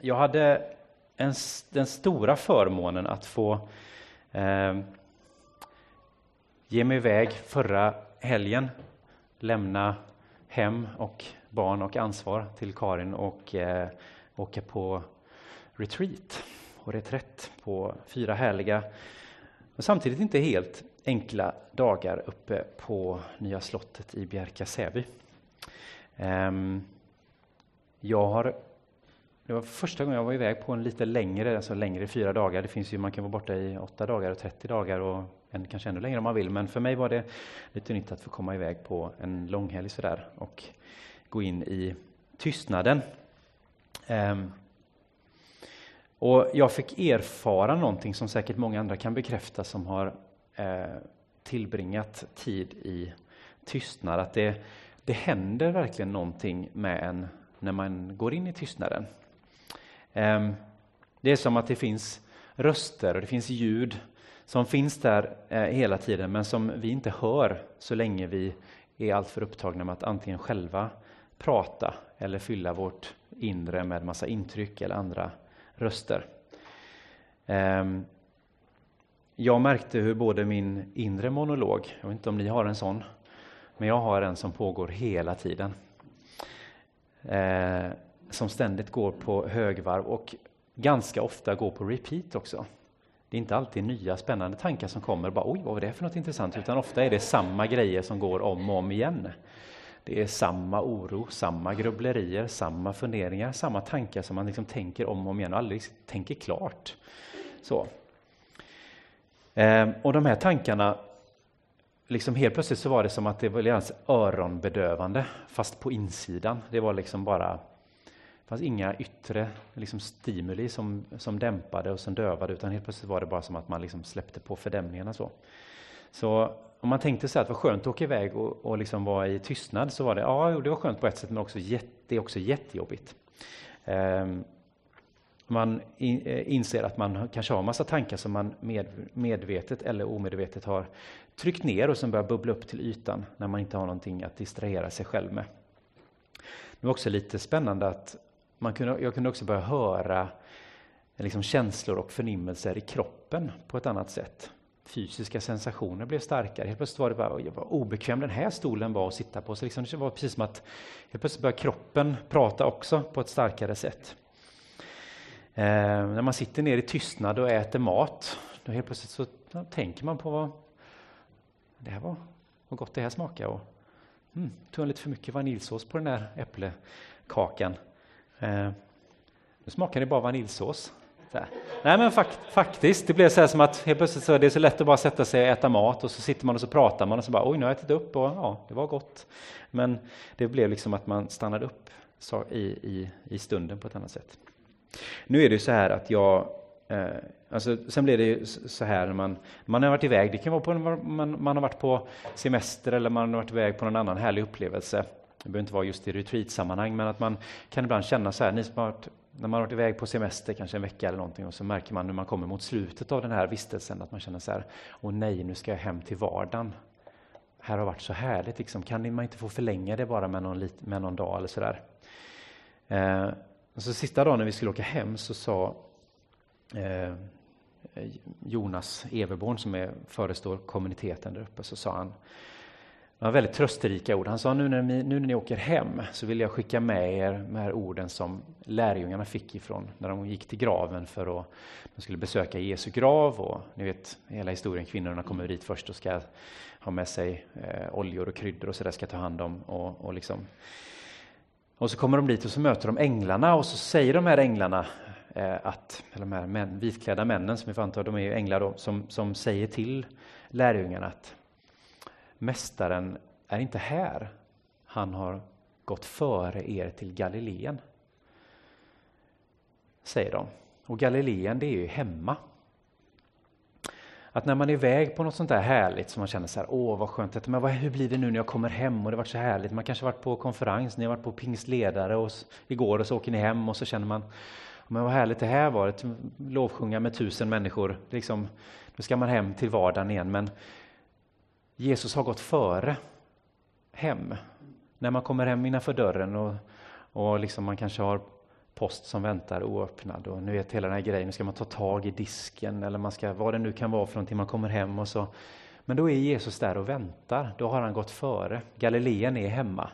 jag hade en, den stora förmånen att få eh, ge mig iväg förra helgen, lämna hem och barn och ansvar till Karin och eh, åka på retreat och reträtt på fyra härliga och samtidigt inte helt enkla dagar uppe på Nya slottet i Bjärka Säby. Eh, jag har det var första gången jag var iväg på en lite längre, alltså längre fyra dagar. Det finns ju, man kan vara borta i åtta dagar och 30 dagar och en, kanske ännu längre om man vill. Men för mig var det lite nytt att få komma iväg på en långhelg sådär och gå in i tystnaden. Um, och jag fick erfara någonting som säkert många andra kan bekräfta som har eh, tillbringat tid i tystnad. Att det, det händer verkligen någonting med en när man går in i tystnaden. Ehm, det är som att det finns röster och det finns ljud som finns där eh, hela tiden men som vi inte hör så länge vi är alltför upptagna med att antingen själva prata eller fylla vårt inre med massa intryck eller andra röster. Ehm, jag märkte hur både min inre monolog, jag vet inte om ni har en sån, men jag har en som pågår hela tiden. Ehm, som ständigt går på högvarv och ganska ofta går på repeat också. Det är inte alltid nya spännande tankar som kommer, bara oj, vad var det för något intressant, utan ofta är det samma grejer som går om och om igen. Det är samma oro, samma grubblerier, samma funderingar, samma tankar som man liksom tänker om och om igen och aldrig tänker klart. Så. Ehm, och de här tankarna, liksom helt plötsligt så var det som att det var öronbedövande, fast på insidan. Det var liksom bara, det fanns inga yttre liksom stimuli som, som dämpade och som dövade, utan helt plötsligt var det bara som att man liksom släppte på fördämningarna. Så. Så om man tänkte sig att det var skönt att åka iväg och, och liksom vara i tystnad så var det, ja, det var skönt på ett sätt men också jätte, det är också jättejobbigt. Um, man in, eh, inser att man kanske har massa tankar som man med, medvetet eller omedvetet har tryckt ner och som börjar bubbla upp till ytan när man inte har någonting att distrahera sig själv med. Det var också lite spännande att man kunde, jag kunde också börja höra liksom känslor och förnimmelser i kroppen på ett annat sätt fysiska sensationer blev starkare. Helt plötsligt var det bara vad obekväm den här stolen var att sitta på. Så liksom det var precis som att helt plötsligt började kroppen prata också på ett starkare sätt. Eh, när man sitter ner i tystnad och äter mat, då helt plötsligt så då tänker man på vad det här var, vad gott det här smakar. Och, mm, tog lite för mycket vaniljsås på den där äpplekakan?” Eh, nu smakar det bara vaniljsås. Nej men fakt, faktiskt, det blev så här som att helt plötsligt så är det så lätt att bara sätta sig och äta mat och så sitter man och så pratar man och så bara oj nu har jag ätit upp och ja, det var gott. Men det blev liksom att man stannade upp i, i, i stunden på ett annat sätt. Nu är det så här att jag eh, Alltså, sen blir det ju så här när man, man har varit iväg, det kan vara på man, man har varit på semester eller man har varit iväg på någon annan härlig upplevelse. Det behöver inte vara just i retreat-sammanhang, men att man kan ibland känna så här, ni som har varit när man har varit iväg på semester, kanske en vecka eller någonting, och så märker man när man kommer mot slutet av den här vistelsen att man känner så här, åh nej, nu ska jag hem till vardagen. Här har varit så härligt, liksom. kan man inte få förlänga det bara med någon, med någon dag eller sådär? Eh, och så sista dagen när vi skulle åka hem så sa eh, Jonas Everborn som är förestår kommuniteten där uppe, så sa han det var väldigt trösterika ord. Han sa nu när, ni, nu när ni åker hem så vill jag skicka med er de här orden som lärjungarna fick ifrån när de gick till graven för att de skulle besöka Jesu grav. Och ni vet hela historien, kvinnorna kommer dit först och ska ha med sig eh, oljor och kryddor och så där ska ta hand om. Och, och, liksom. och så kommer de dit och så möter de änglarna och så säger de här änglarna eh, att, eller de här män, vitklädda männen som vi får anta, de är ju änglar då, som, som säger till lärjungarna att Mästaren är inte här. Han har gått före er till Galileen. Säger de. Och Galileen, det är ju hemma. Att när man är iväg på något sånt där härligt som man känner så här, åh vad skönt, men vad, hur blir det nu när jag kommer hem och det varit så härligt. Man kanske varit på konferens, ni har varit på pingstledare och igår och så åker ni hem och så känner man, men vad härligt det här var, lovsjunga med tusen människor. Liksom, nu ska man hem till vardagen igen. Men Jesus har gått före hem. När man kommer hem innanför dörren och, och liksom man kanske har post som väntar oöppnad och nu vet hela den här grejen, nu ska man ta tag i disken eller man ska, vad det nu kan vara för någonting, man kommer hem och så. Men då är Jesus där och väntar, då har han gått före. Galileen är hemma.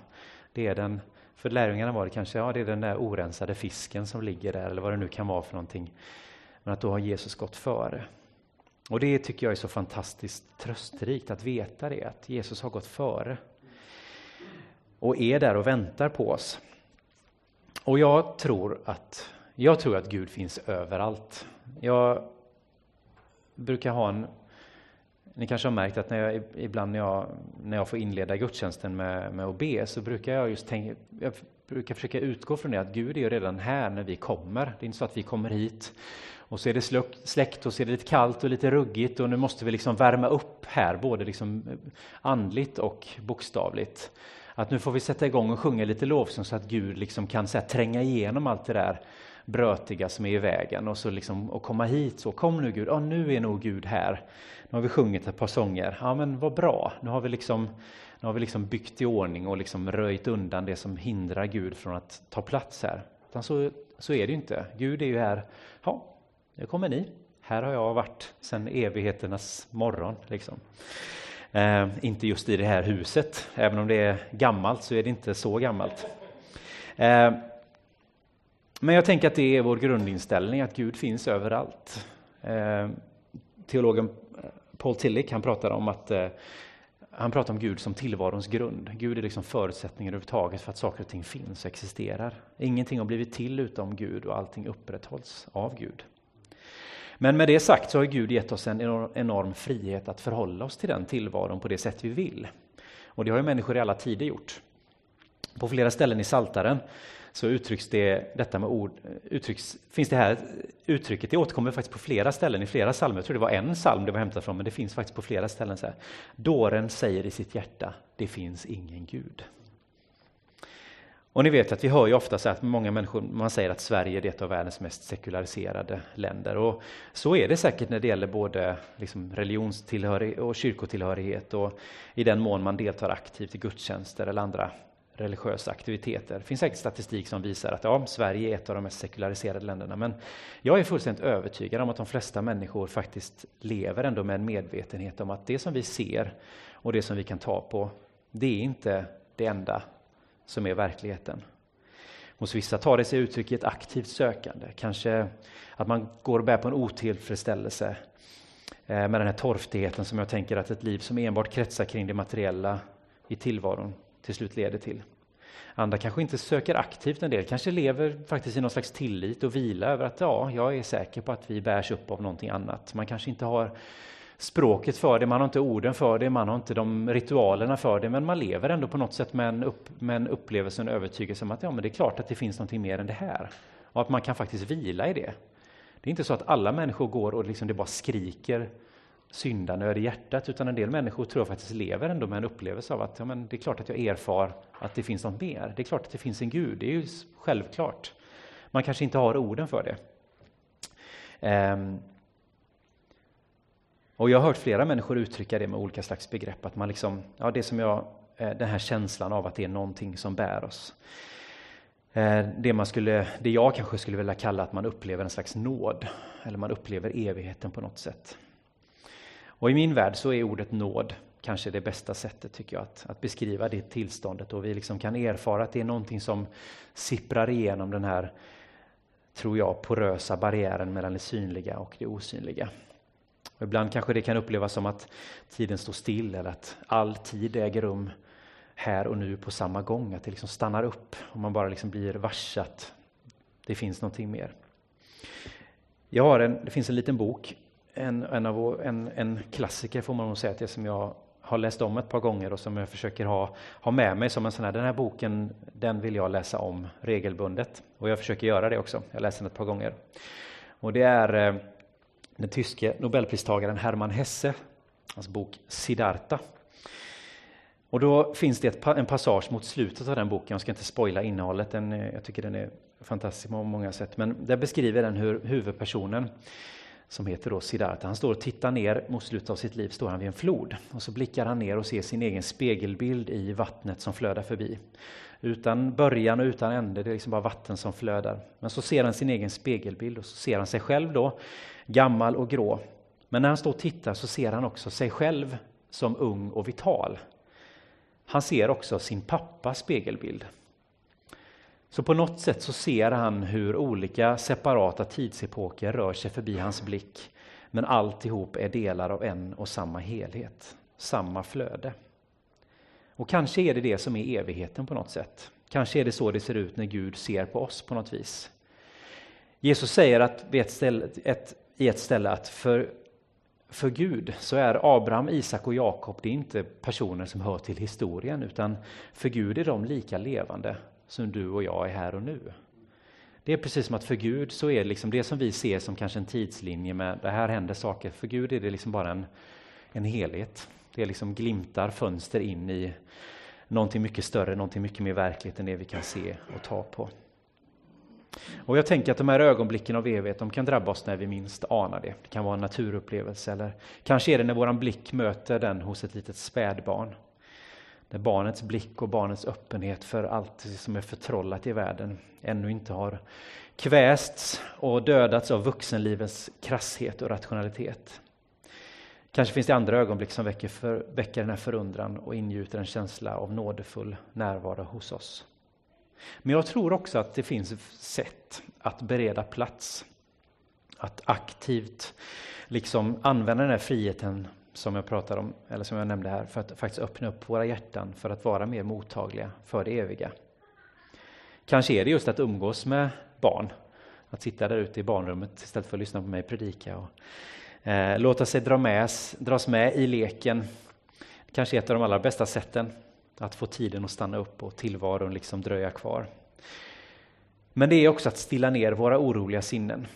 Det är den, för lärjungarna var det kanske, ja det är den där orensade fisken som ligger där eller vad det nu kan vara för någonting. Men att då har Jesus gått före. Och det tycker jag är så fantastiskt trösterikt att veta det, att Jesus har gått före. Och är där och väntar på oss. Och jag tror att, jag tror att Gud finns överallt. Jag brukar ha en ni kanske har märkt att när jag, ibland när jag, när jag får inleda gudstjänsten med, med att be så brukar jag just tänka, jag brukar försöka utgå från det att Gud är redan här när vi kommer. Det är inte så att vi kommer hit och så är det släckt och så är det lite kallt och lite ruggigt och nu måste vi liksom värma upp här, både liksom eh, andligt och bokstavligt. Att nu får vi sätta igång och sjunga lite lovsång så att Gud liksom kan så här, tränga igenom allt det där brötiga som är i vägen och, så liksom, och komma hit. så Kom nu Gud, ja, nu är nog Gud här. Nu har vi sjungit ett par sånger. Ja, men vad bra. Nu har vi liksom, nu har vi liksom byggt i ordning och liksom röjt undan det som hindrar Gud från att ta plats här. Utan så, så är det ju inte. Gud är ju här. Ja, nu kommer ni. Här har jag varit sedan evigheternas morgon. Liksom. Eh, inte just i det här huset, även om det är gammalt så är det inte så gammalt. Eh, men jag tänker att det är vår grundinställning, att Gud finns överallt. Eh, teologen Paul Tillich han pratar om att eh, han pratar om Gud som tillvarons grund. Gud är liksom förutsättningen överhuvudtaget för att saker och ting finns och existerar. Ingenting har blivit till utom Gud och allting upprätthålls av Gud. Men med det sagt så har Gud gett oss en enorm frihet att förhålla oss till den tillvaron på det sätt vi vill. Och det har ju människor i alla tider gjort. På flera ställen i Saltaren så uttrycks det, detta med ord, uttrycks, finns det här uttrycket, det återkommer faktiskt på flera ställen i flera psalmer. Jag tror det var en psalm det var hämtat från, men det finns faktiskt på flera ställen. så här. Dåren säger i sitt hjärta, det finns ingen Gud. Och ni vet att vi hör ju ofta så att många människor, man säger att Sverige är ett av världens mest sekulariserade länder. Och så är det säkert när det gäller både liksom religionstillhörighet och kyrkotillhörighet och i den mån man deltar aktivt i gudstjänster eller andra religiösa aktiviteter. Det finns säkert statistik som visar att ja, Sverige är ett av de mest sekulariserade länderna. Men jag är fullständigt övertygad om att de flesta människor faktiskt lever ändå med en medvetenhet om att det som vi ser och det som vi kan ta på, det är inte det enda som är verkligheten. Hos vissa tar det sig uttryck i ett aktivt sökande, kanske att man går och bär på en otillfredsställelse eh, med den här torftigheten som jag tänker att ett liv som enbart kretsar kring det materiella i tillvaron till slut leder till. Andra kanske inte söker aktivt en del, kanske lever faktiskt i någon slags tillit och vila över att ja, jag är säker på att vi bärs upp av någonting annat. Man kanske inte har språket för det, man har inte orden för det, man har inte de ritualerna för det, men man lever ändå på något sätt med en, upp, med en upplevelse, en övertygelse om att ja, men det är klart att det finns någonting mer än det här. Och att man kan faktiskt vila i det. Det är inte så att alla människor går och liksom det bara skriker syndanöd i hjärtat, utan en del människor tror jag faktiskt lever ändå med en upplevelse av att ja, men det är klart att jag erfar att det finns något mer. Det är klart att det finns en Gud, det är ju självklart. Man kanske inte har orden för det. Um, och jag har hört flera människor uttrycka det med olika slags begrepp, att man liksom, ja det som jag, eh, den här känslan av att det är någonting som bär oss. Eh, det, man skulle, det jag kanske skulle vilja kalla att man upplever en slags nåd, eller man upplever evigheten på något sätt. Och i min värld så är ordet nåd kanske det bästa sättet tycker jag att, att beskriva det tillståndet och vi liksom kan erfara att det är någonting som sipprar igenom den här, tror jag, porösa barriären mellan det synliga och det osynliga. Och ibland kanske det kan upplevas som att tiden står still eller att all tid äger rum här och nu på samma gång, att det liksom stannar upp och man bara liksom blir varse att det finns någonting mer. Jag har en, det finns en liten bok en, en, av, en, en klassiker får man nog säga, det som jag har läst om ett par gånger och som jag försöker ha, ha med mig som en sån här, den här boken, den vill jag läsa om regelbundet. Och jag försöker göra det också, jag läser den ett par gånger. Och det är eh, den tyske nobelpristagaren Hermann Hesse, hans bok Siddhartha. Och då finns det ett, en passage mot slutet av den boken, jag ska inte spoila innehållet, den, eh, jag tycker den är fantastisk på många sätt, men där beskriver den hur huvudpersonen som heter då Siddhartha. Han står och tittar ner mot slutet av sitt liv, står han vid en flod. Och så blickar han ner och ser sin egen spegelbild i vattnet som flödar förbi. Utan början och utan ände, det är liksom bara vatten som flödar. Men så ser han sin egen spegelbild och så ser han sig själv då, gammal och grå. Men när han står och tittar så ser han också sig själv som ung och vital. Han ser också sin pappas spegelbild. Så på något sätt så ser han hur olika separata tidsepoker rör sig förbi hans blick. Men alltihop är delar av en och samma helhet, samma flöde. Och kanske är det det som är evigheten på något sätt. Kanske är det så det ser ut när Gud ser på oss på något vis. Jesus säger att vid ett ställe, ett, i ett ställe att för, för Gud så är Abraham, Isak och Jakob det är inte personer som hör till historien utan för Gud är de lika levande som du och jag är här och nu. Det är precis som att för Gud så är det liksom det som vi ser som kanske en tidslinje med det här händer saker. För Gud är det liksom bara en, en helhet. Det är liksom glimtar, fönster in i någonting mycket större, någonting mycket mer verkligt än det vi kan se och ta på. Och jag tänker att de här ögonblicken av evighet, de kan drabba oss när vi minst anar det. Det kan vara en naturupplevelse eller kanske är det när våran blick möter den hos ett litet spädbarn. Där barnets blick och barnets öppenhet för allt som är förtrollat i världen ännu inte har kvästs och dödats av vuxenlivets krasshet och rationalitet. Kanske finns det andra ögonblick som väcker, för, väcker den här förundran och ingjuter en känsla av nådefull närvaro hos oss. Men jag tror också att det finns sätt att bereda plats. Att aktivt liksom använda den här friheten som jag pratade om, eller som jag nämnde här, för att faktiskt öppna upp våra hjärtan för att vara mer mottagliga för det eviga. Kanske är det just att umgås med barn, att sitta där ute i barnrummet istället för att lyssna på mig predika och Eh, låta sig dra med, dras med i leken. Kanske ett av de allra bästa sätten att få tiden att stanna upp och tillvaron liksom dröja kvar. Men det är också att stilla ner våra oroliga sinnen.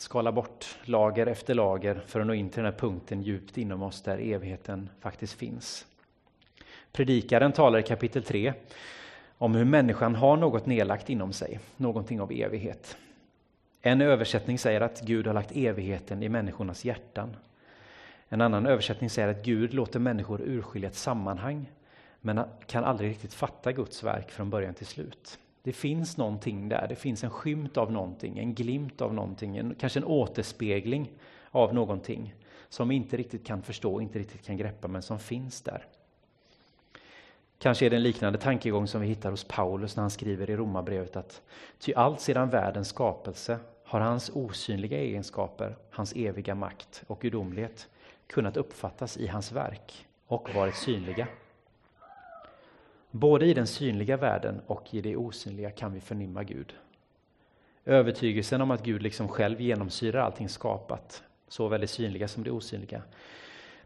Skala bort lager efter lager för att nå in till den här punkten djupt inom oss där evigheten faktiskt finns. Predikaren talar i kapitel 3 om hur människan har något nedlagt inom sig, någonting av evighet. En översättning säger att Gud har lagt evigheten i människornas hjärtan. En annan översättning säger att Gud låter människor urskilja ett sammanhang men kan aldrig riktigt fatta Guds verk från början till slut. Det finns någonting där, det finns en skymt av någonting, en glimt av någonting, en, kanske en återspegling av någonting som vi inte riktigt kan förstå, inte riktigt kan greppa, men som finns där. Kanske är det en liknande tankegång som vi hittar hos Paulus när han skriver i Romarbrevet att ty allt sedan världens skapelse har hans osynliga egenskaper, hans eviga makt och gudomlighet kunnat uppfattas i hans verk och varit synliga. Både i den synliga världen och i det osynliga kan vi förnimma Gud. Övertygelsen om att Gud liksom själv genomsyrar allting skapat, såväl det synliga som det osynliga,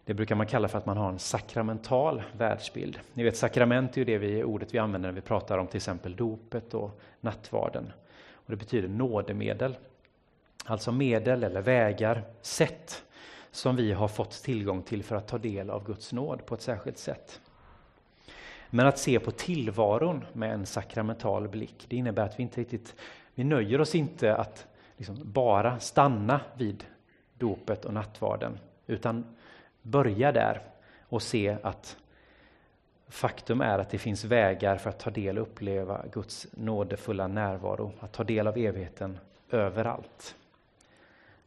det brukar man kalla för att man har en sakramental världsbild. Ni vet, sakrament är ju det vi, ordet vi använder när vi pratar om till exempel dopet och nattvarden. Och det betyder nådemedel. Alltså medel eller vägar, sätt som vi har fått tillgång till för att ta del av Guds nåd på ett särskilt sätt. Men att se på tillvaron med en sakramental blick, det innebär att vi inte riktigt, vi nöjer oss inte att liksom bara stanna vid dopet och nattvarden, utan börja där och se att faktum är att det finns vägar för att ta del och uppleva Guds nådefulla närvaro, att ta del av evigheten överallt.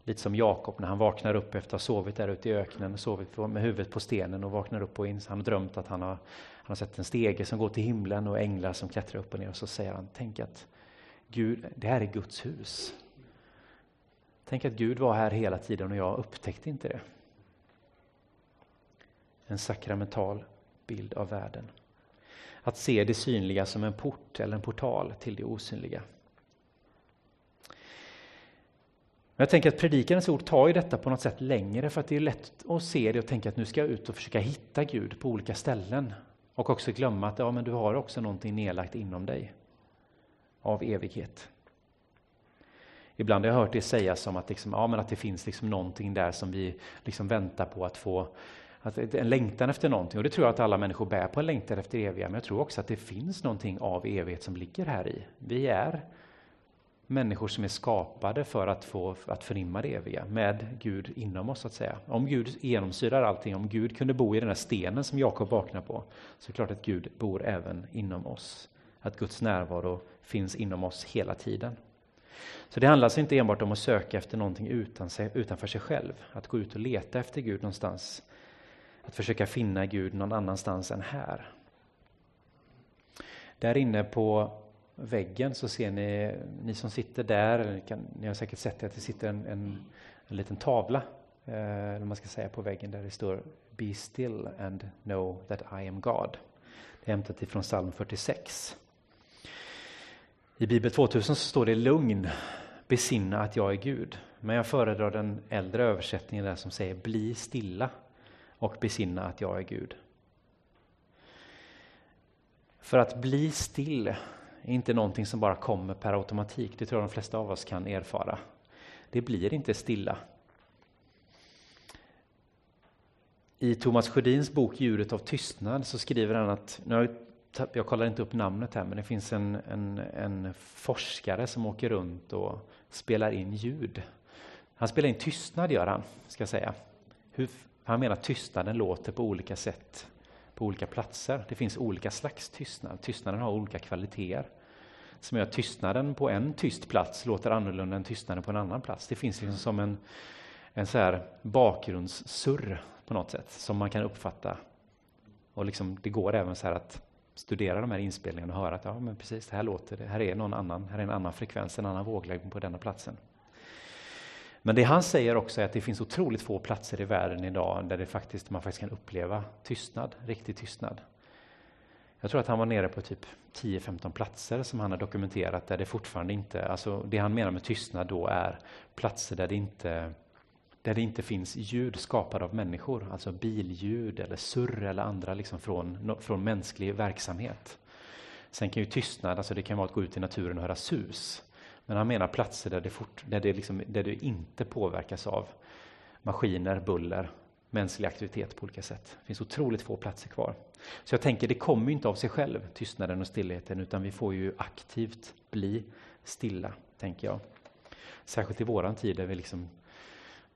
Lite som Jakob när han vaknar upp efter att ha sovit där ute i öknen, sovit med huvudet på stenen och vaknar upp och in, han har drömt att han har, han har sett en stege som går till himlen och änglar som klättrar upp och ner och så säger han, tänk att Gud, det här är Guds hus. Tänk att Gud var här hela tiden och jag upptäckte inte det en sakramental bild av världen. Att se det synliga som en port eller en portal till det osynliga. Men jag tänker att predikarens ord tar ju detta på något sätt längre för att det är lätt att se det och tänka att nu ska jag ut och försöka hitta Gud på olika ställen. Och också glömma att ja, men du har också någonting nedlagt inom dig av evighet. Ibland har jag hört det sägas som att, liksom, ja, men att det finns liksom någonting där som vi liksom väntar på att få att en längtan efter någonting. Och det tror jag att alla människor bär på en längtan efter det eviga. Men jag tror också att det finns någonting av evighet som ligger här i. Vi är människor som är skapade för att få att förnimma det eviga med Gud inom oss så att säga. Om Gud genomsyrar allting, om Gud kunde bo i den här stenen som Jakob vaknar på, så är det klart att Gud bor även inom oss att Guds närvaro finns inom oss hela tiden. Så det handlar alltså inte enbart om att söka efter någonting utan sig, utanför sig själv, att gå ut och leta efter Gud någonstans, att försöka finna Gud någon annanstans än här. Där inne på väggen så ser ni, ni som sitter där, ni, kan, ni har säkert sett att det sitter en, en, en liten tavla, eh, man ska säga på väggen där det står Be still and know that I am God. Det är hämtat ifrån psalm 46. I Bibel 2000 så står det lugn, besinna att jag är Gud. Men jag föredrar den äldre översättningen där som säger bli stilla och besinna att jag är Gud. För att bli still är inte någonting som bara kommer per automatik. Det tror jag de flesta av oss kan erfara. Det blir inte stilla. I Thomas Sjödins bok Djuret av tystnad så skriver han att, nu jag kollar inte upp namnet här, men det finns en, en, en forskare som åker runt och spelar in ljud. Han spelar in tystnad, gör han, ska jag säga. Hur, han menar att tystnaden låter på olika sätt på olika platser. Det finns olika slags tystnad. Tystnaden har olika kvaliteter. Som gör att tystnaden på en tyst plats låter annorlunda än tystnaden på en annan plats. Det finns liksom som en, en så här bakgrundssurr på något sätt som man kan uppfatta. Och liksom, det går även så här att studera de här inspelningarna och höra att ja, men precis, här låter det. Här är någon annan, här är en annan frekvens, en annan våglängd på denna platsen. Men det han säger också är att det finns otroligt få platser i världen idag där det faktiskt, man faktiskt kan uppleva tystnad, riktig tystnad. Jag tror att han var nere på typ 10-15 platser som han har dokumenterat där det fortfarande inte, alltså det han menar med tystnad då är platser där det inte där det inte finns ljud skapade av människor, alltså billjud eller surr eller andra liksom från, från mänsklig verksamhet. Sen kan ju tystnad, alltså det kan vara att gå ut i naturen och höra sus. Men han menar platser där det, fort, där det, liksom, där det inte påverkas av maskiner, buller, mänsklig aktivitet på olika sätt. Det finns otroligt få platser kvar. Så jag tänker, det kommer inte av sig själv, tystnaden och stillheten, utan vi får ju aktivt bli stilla, tänker jag. Särskilt i våran tid där vi liksom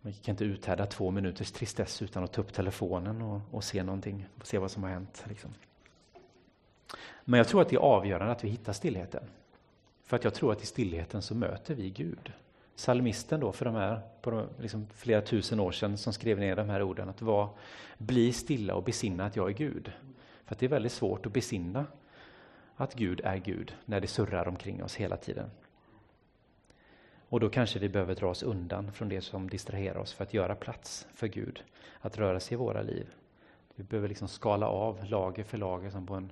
man kan inte uthärda två minuters tristess utan att ta upp telefonen och, och se någonting, och se vad som har hänt. Liksom. Men jag tror att det är avgörande att vi hittar stillheten. För att jag tror att i stillheten så möter vi Gud. Salmisten då, för de här, på de, liksom flera tusen år sedan, som skrev ner de här orden, att var, bli stilla och besinna att jag är Gud. För att det är väldigt svårt att besinna att Gud är Gud, när det surrar omkring oss hela tiden. Och då kanske vi behöver dra oss undan från det som distraherar oss för att göra plats för Gud, att röra sig i våra liv. Vi behöver liksom skala av lager för lager som på en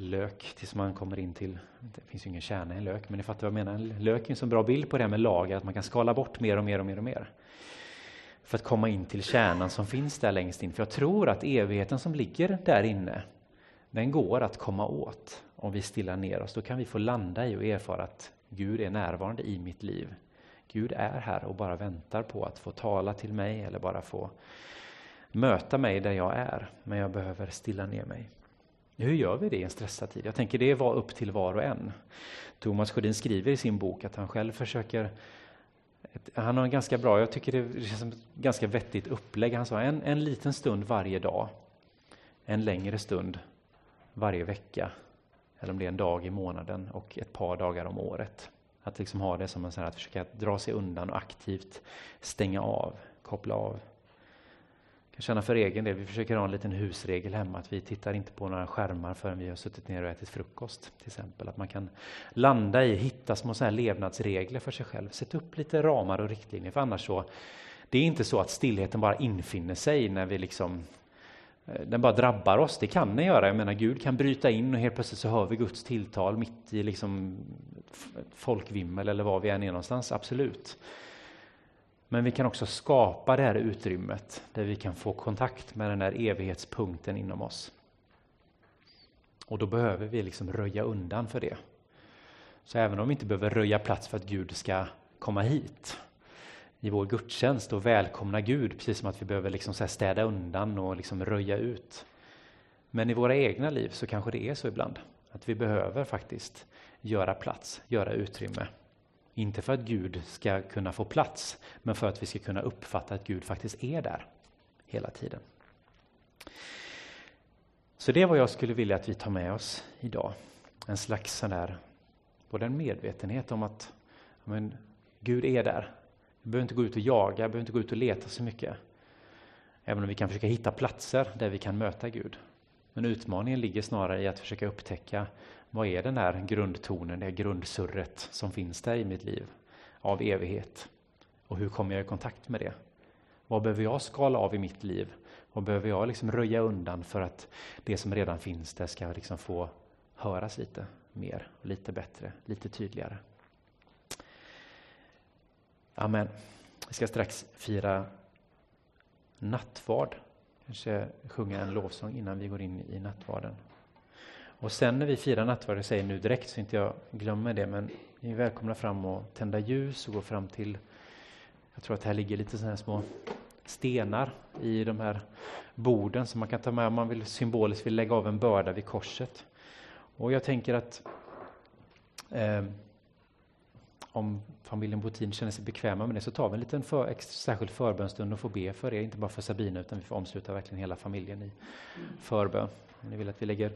lök tills man kommer in till, det finns ju ingen kärna i en lök, men ni fattar vad jag menar. En lök är en så bra bild på det här med lager, att man kan skala bort mer och mer och mer och mer. För att komma in till kärnan som finns där längst in. För jag tror att evigheten som ligger där inne, den går att komma åt om vi stillar ner oss. Då kan vi få landa i och erfara att Gud är närvarande i mitt liv. Gud är här och bara väntar på att få tala till mig eller bara få möta mig där jag är. Men jag behöver stilla ner mig. Hur gör vi det i en stressad tid? Jag tänker det var upp till var och en. Thomas Sjödin skriver i sin bok att han själv försöker han har en ganska bra, jag tycker det känns som ett ganska vettigt upplägg. Han sa en, en liten stund varje dag, en längre stund varje vecka, eller om det är en dag i månaden och ett par dagar om året. Att liksom ha det som en sån här, att försöka dra sig undan och aktivt stänga av, koppla av. Jag kan känna för egen del, vi försöker ha en liten husregel hemma, att vi tittar inte på några skärmar förrän vi har suttit ner och ätit frukost. till exempel. Att man kan landa i, hitta små så här levnadsregler för sig själv. Sätt upp lite ramar och riktlinjer, för annars så, det är inte så att stillheten bara infinner sig när vi liksom eh, den bara drabbar oss. Det kan den göra. Jag menar, Gud kan bryta in och helt plötsligt så hör vi Guds tilltal mitt i liksom folkvimmel eller var vi än är någonstans. Absolut. Men vi kan också skapa det här utrymmet där vi kan få kontakt med den där evighetspunkten inom oss. Och då behöver vi liksom röja undan för det. Så även om vi inte behöver röja plats för att Gud ska komma hit, i vår gudstjänst och välkomna Gud, precis som att vi behöver liksom städa undan och liksom röja ut. Men i våra egna liv så kanske det är så ibland, att vi behöver faktiskt göra plats, göra utrymme. Inte för att Gud ska kunna få plats, men för att vi ska kunna uppfatta att Gud faktiskt är där hela tiden. Så det är vad jag skulle vilja att vi tar med oss idag. en slags sån där, både en medvetenhet om att men, Gud är där. Vi behöver inte gå ut och jaga, vi behöver inte gå ut och leta så mycket. Även om vi kan försöka hitta platser där vi kan möta Gud. Men utmaningen ligger snarare i att försöka upptäcka vad är den där grundtonen, det grundsurret som finns där i mitt liv av evighet? Och hur kommer jag i kontakt med det? Vad behöver jag skala av i mitt liv? Vad behöver jag liksom röja undan för att det som redan finns där ska liksom få höras lite mer, lite bättre, lite tydligare? Amen. Vi ska strax fira nattvard. Kanske sjunga en lovsång innan vi går in i nattvarden. Och sen när vi firar nattvarden, jag säger nu direkt så inte jag glömmer det, men ni är välkomna fram och tända ljus och gå fram till, jag tror att här ligger lite sådana här små stenar i de här borden som man kan ta med om man vill symboliskt vill lägga av en börda vid korset. Och jag tänker att eh, om familjen Botin känner sig bekväma med det så tar vi en liten för, särskild förbönstund och får be för er, inte bara för Sabina utan vi får omsluta verkligen hela familjen i förbön. Om ni vill att vi lägger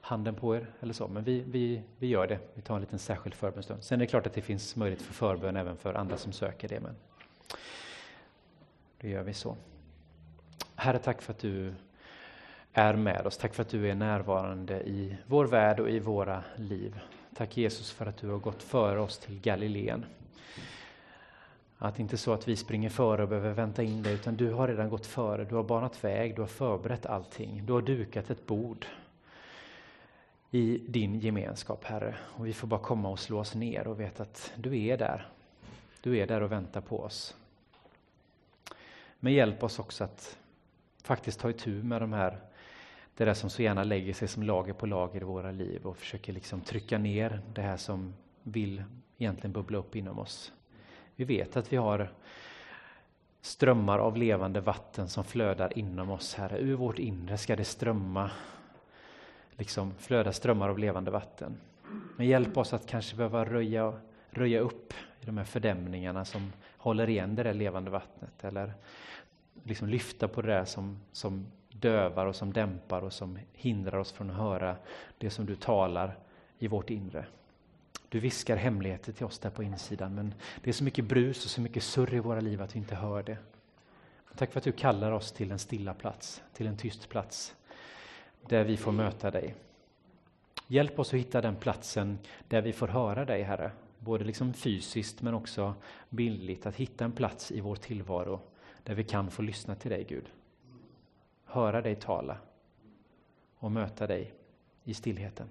handen på er eller så, men vi, vi, vi gör det. Vi tar en liten särskild förbönstund. Sen är det klart att det finns möjlighet för förbön även för andra som söker det, men då gör vi så. Herre, tack för att du är med oss. Tack för att du är närvarande i vår värld och i våra liv. Tack Jesus för att du har gått före oss till Galileen. Att det inte är så att vi springer före och behöver vänta in dig, utan du har redan gått före. Du har banat väg, du har förberett allting. Du har dukat ett bord i din gemenskap, Herre. Och vi får bara komma och slå oss ner och veta att du är där. Du är där och väntar på oss. Men hjälp oss också att faktiskt ta itu med de här, det där som så gärna lägger sig som lager på lager i våra liv och försöker liksom trycka ner det här som vill egentligen bubbla upp inom oss. Vi vet att vi har strömmar av levande vatten som flödar inom oss, Herre. Ur vårt inre ska det strömma liksom flöda strömmar av levande vatten. Men hjälp oss att kanske behöva röja, röja upp i de här fördämningarna som håller igen det där levande vattnet. Eller liksom lyfta på det där som, som dövar och som dämpar och som hindrar oss från att höra det som du talar i vårt inre. Du viskar hemligheter till oss där på insidan men det är så mycket brus och så mycket surr i våra liv att vi inte hör det. Tack för att du kallar oss till en stilla plats, till en tyst plats där vi får möta dig. Hjälp oss att hitta den platsen där vi får höra dig, Herre. Både liksom fysiskt men också bildligt. Att hitta en plats i vår tillvaro där vi kan få lyssna till dig, Gud. Höra dig tala och möta dig i stillheten.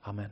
Amen.